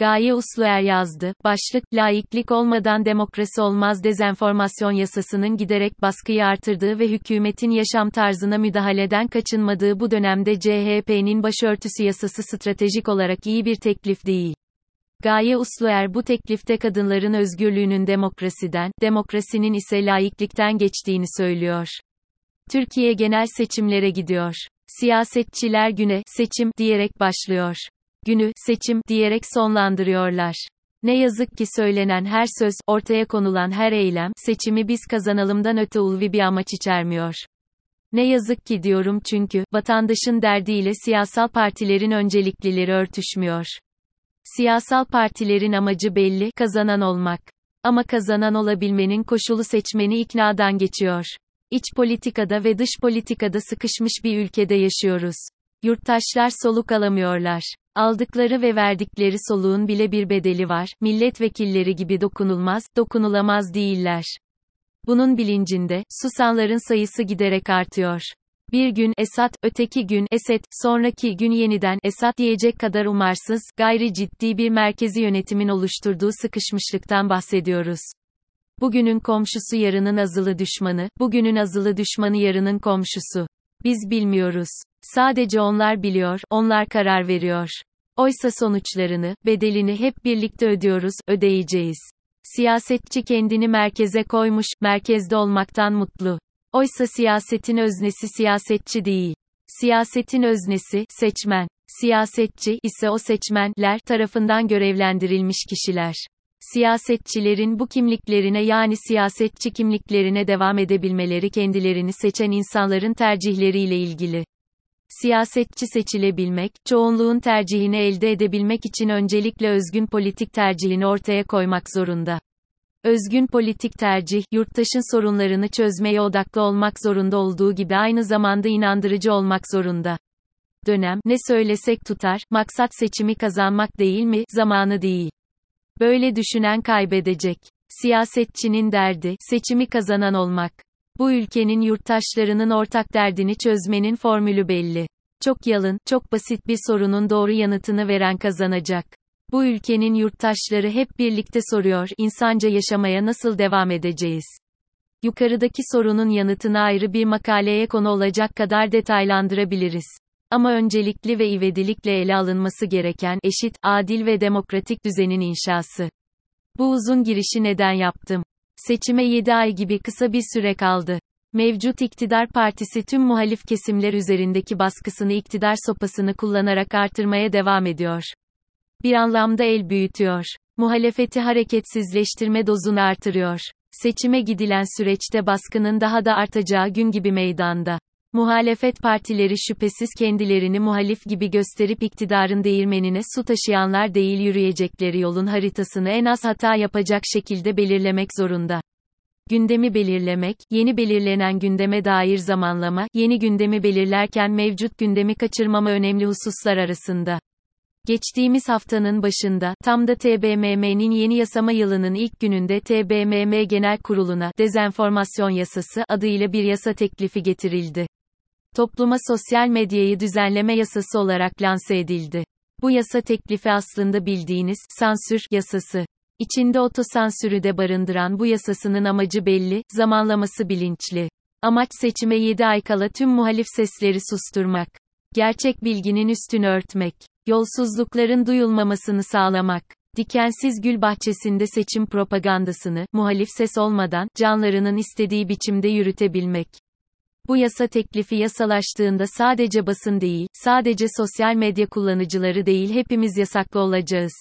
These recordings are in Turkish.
Gaye Usluer yazdı. Başlık, laiklik olmadan demokrasi olmaz dezenformasyon yasasının giderek baskıyı artırdığı ve hükümetin yaşam tarzına müdahaleden kaçınmadığı bu dönemde CHP'nin başörtüsü yasası stratejik olarak iyi bir teklif değil. Gaye Usluer bu teklifte kadınların özgürlüğünün demokrasiden, demokrasinin ise laiklikten geçtiğini söylüyor. Türkiye genel seçimlere gidiyor. Siyasetçiler güne seçim diyerek başlıyor günü, seçim, diyerek sonlandırıyorlar. Ne yazık ki söylenen her söz, ortaya konulan her eylem, seçimi biz kazanalımdan öte ulvi bir amaç içermiyor. Ne yazık ki diyorum çünkü, vatandaşın derdiyle siyasal partilerin önceliklileri örtüşmüyor. Siyasal partilerin amacı belli, kazanan olmak. Ama kazanan olabilmenin koşulu seçmeni iknadan geçiyor. İç politikada ve dış politikada sıkışmış bir ülkede yaşıyoruz. Yurttaşlar soluk alamıyorlar. Aldıkları ve verdikleri soluğun bile bir bedeli var, milletvekilleri gibi dokunulmaz, dokunulamaz değiller. Bunun bilincinde, susanların sayısı giderek artıyor. Bir gün Esat, öteki gün Esed, sonraki gün yeniden Esat diyecek kadar umarsız, gayri ciddi bir merkezi yönetimin oluşturduğu sıkışmışlıktan bahsediyoruz. Bugünün komşusu yarının azılı düşmanı, bugünün azılı düşmanı yarının komşusu. Biz bilmiyoruz. Sadece onlar biliyor, onlar karar veriyor. Oysa sonuçlarını, bedelini hep birlikte ödüyoruz, ödeyeceğiz. Siyasetçi kendini merkeze koymuş, merkezde olmaktan mutlu. Oysa siyasetin öznesi siyasetçi değil. Siyasetin öznesi, seçmen. Siyasetçi ise o seçmenler tarafından görevlendirilmiş kişiler. Siyasetçilerin bu kimliklerine yani siyasetçi kimliklerine devam edebilmeleri kendilerini seçen insanların tercihleriyle ilgili. Siyasetçi seçilebilmek, çoğunluğun tercihini elde edebilmek için öncelikle özgün politik tercihini ortaya koymak zorunda. Özgün politik tercih, yurttaşın sorunlarını çözmeye odaklı olmak zorunda olduğu gibi aynı zamanda inandırıcı olmak zorunda. Dönem, ne söylesek tutar, maksat seçimi kazanmak değil mi, zamanı değil. Böyle düşünen kaybedecek. Siyasetçinin derdi, seçimi kazanan olmak. Bu ülkenin yurttaşlarının ortak derdini çözmenin formülü belli. Çok yalın, çok basit bir sorunun doğru yanıtını veren kazanacak. Bu ülkenin yurttaşları hep birlikte soruyor, insanca yaşamaya nasıl devam edeceğiz? Yukarıdaki sorunun yanıtını ayrı bir makaleye konu olacak kadar detaylandırabiliriz. Ama öncelikli ve ivedilikle ele alınması gereken eşit, adil ve demokratik düzenin inşası. Bu uzun girişi neden yaptım? Seçime 7 ay gibi kısa bir süre kaldı. Mevcut iktidar partisi tüm muhalif kesimler üzerindeki baskısını iktidar sopasını kullanarak artırmaya devam ediyor. Bir anlamda el büyütüyor. Muhalefeti hareketsizleştirme dozunu artırıyor. Seçime gidilen süreçte baskının daha da artacağı gün gibi meydanda. Muhalefet partileri şüphesiz kendilerini muhalif gibi gösterip iktidarın değirmenine su taşıyanlar değil yürüyecekleri yolun haritasını en az hata yapacak şekilde belirlemek zorunda. Gündemi belirlemek, yeni belirlenen gündeme dair zamanlama, yeni gündemi belirlerken mevcut gündemi kaçırmama önemli hususlar arasında. Geçtiğimiz haftanın başında, tam da TBMM'nin yeni yasama yılının ilk gününde TBMM Genel Kurulu'na, Dezenformasyon Yasası adıyla bir yasa teklifi getirildi topluma sosyal medyayı düzenleme yasası olarak lanse edildi. Bu yasa teklifi aslında bildiğiniz sansür yasası. İçinde otosansürü de barındıran bu yasasının amacı belli, zamanlaması bilinçli. Amaç seçime 7 ay kala tüm muhalif sesleri susturmak. Gerçek bilginin üstünü örtmek. Yolsuzlukların duyulmamasını sağlamak. Dikensiz gül bahçesinde seçim propagandasını, muhalif ses olmadan, canlarının istediği biçimde yürütebilmek. Bu yasa teklifi yasalaştığında sadece basın değil, sadece sosyal medya kullanıcıları değil hepimiz yasaklı olacağız.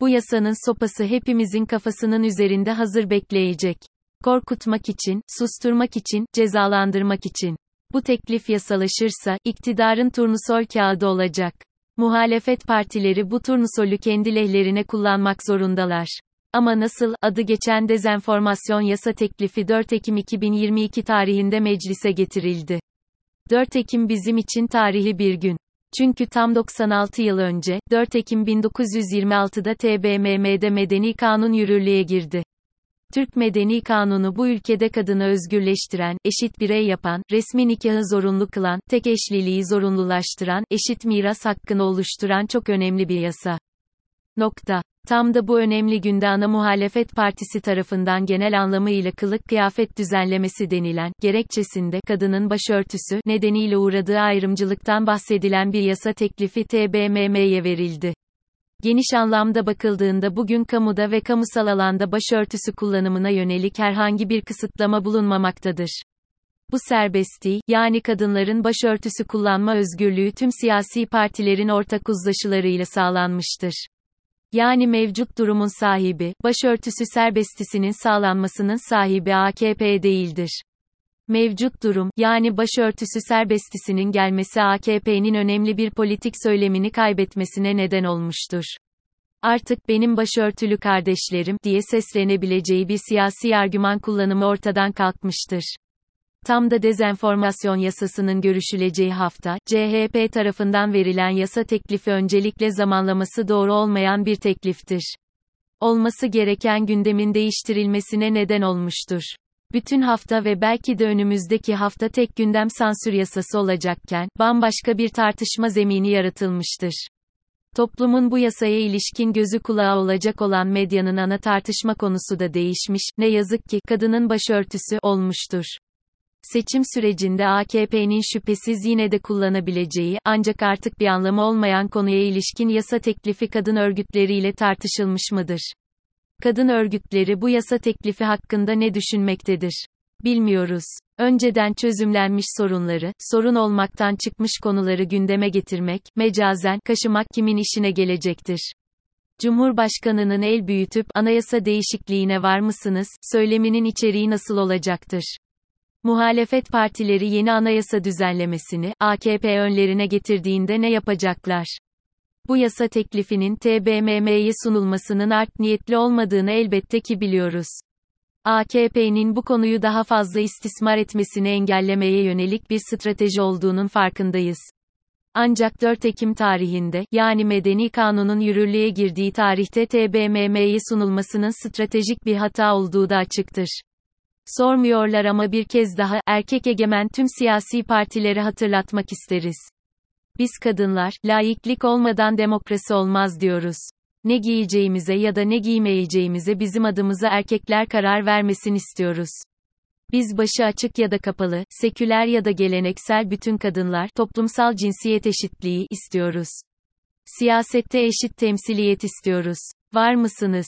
Bu yasanın sopası hepimizin kafasının üzerinde hazır bekleyecek. Korkutmak için, susturmak için, cezalandırmak için. Bu teklif yasalaşırsa, iktidarın turnusol kağıdı olacak. Muhalefet partileri bu turnusolü kendi lehlerine kullanmak zorundalar. Ama nasıl, adı geçen dezenformasyon yasa teklifi 4 Ekim 2022 tarihinde meclise getirildi. 4 Ekim bizim için tarihi bir gün. Çünkü tam 96 yıl önce, 4 Ekim 1926'da TBMM'de Medeni Kanun yürürlüğe girdi. Türk Medeni Kanunu bu ülkede kadını özgürleştiren, eşit birey yapan, resmi nikahı zorunlu kılan, tek eşliliği zorunlulaştıran, eşit miras hakkını oluşturan çok önemli bir yasa. Nokta. Tam da bu önemli günde ana muhalefet partisi tarafından genel anlamıyla kılık kıyafet düzenlemesi denilen, gerekçesinde kadının başörtüsü nedeniyle uğradığı ayrımcılıktan bahsedilen bir yasa teklifi TBMM'ye verildi. Geniş anlamda bakıldığında bugün kamuda ve kamusal alanda başörtüsü kullanımına yönelik herhangi bir kısıtlama bulunmamaktadır. Bu serbestliği, yani kadınların başörtüsü kullanma özgürlüğü tüm siyasi partilerin ortak uzlaşılarıyla sağlanmıştır. Yani mevcut durumun sahibi, başörtüsü serbestisinin sağlanmasının sahibi AKP değildir. Mevcut durum, yani başörtüsü serbestisinin gelmesi AKP'nin önemli bir politik söylemini kaybetmesine neden olmuştur. Artık benim başörtülü kardeşlerim diye seslenebileceği bir siyasi argüman kullanımı ortadan kalkmıştır. Tam da dezenformasyon yasasının görüşüleceği hafta, CHP tarafından verilen yasa teklifi öncelikle zamanlaması doğru olmayan bir tekliftir. Olması gereken gündemin değiştirilmesine neden olmuştur. Bütün hafta ve belki de önümüzdeki hafta tek gündem sansür yasası olacakken, bambaşka bir tartışma zemini yaratılmıştır. Toplumun bu yasaya ilişkin gözü kulağı olacak olan medyanın ana tartışma konusu da değişmiş, ne yazık ki, kadının başörtüsü, olmuştur. Seçim sürecinde AKP'nin şüphesiz yine de kullanabileceği, ancak artık bir anlamı olmayan konuya ilişkin yasa teklifi kadın örgütleriyle tartışılmış mıdır? Kadın örgütleri bu yasa teklifi hakkında ne düşünmektedir? Bilmiyoruz. Önceden çözümlenmiş sorunları, sorun olmaktan çıkmış konuları gündeme getirmek, mecazen kaşımak kimin işine gelecektir? Cumhurbaşkanının el büyütüp anayasa değişikliğine var mısınız söyleminin içeriği nasıl olacaktır? Muhalefet partileri yeni anayasa düzenlemesini AKP önlerine getirdiğinde ne yapacaklar? Bu yasa teklifinin TBMM'ye sunulmasının art niyetli olmadığını elbette ki biliyoruz. AKP'nin bu konuyu daha fazla istismar etmesini engellemeye yönelik bir strateji olduğunun farkındayız. Ancak 4 Ekim tarihinde, yani Medeni Kanun'un yürürlüğe girdiği tarihte TBMM'ye sunulmasının stratejik bir hata olduğu da açıktır. Sormuyorlar ama bir kez daha, erkek egemen tüm siyasi partileri hatırlatmak isteriz. Biz kadınlar, laiklik olmadan demokrasi olmaz diyoruz. Ne giyeceğimize ya da ne giymeyeceğimize bizim adımıza erkekler karar vermesin istiyoruz. Biz başı açık ya da kapalı, seküler ya da geleneksel bütün kadınlar, toplumsal cinsiyet eşitliği istiyoruz. Siyasette eşit temsiliyet istiyoruz. Var mısınız?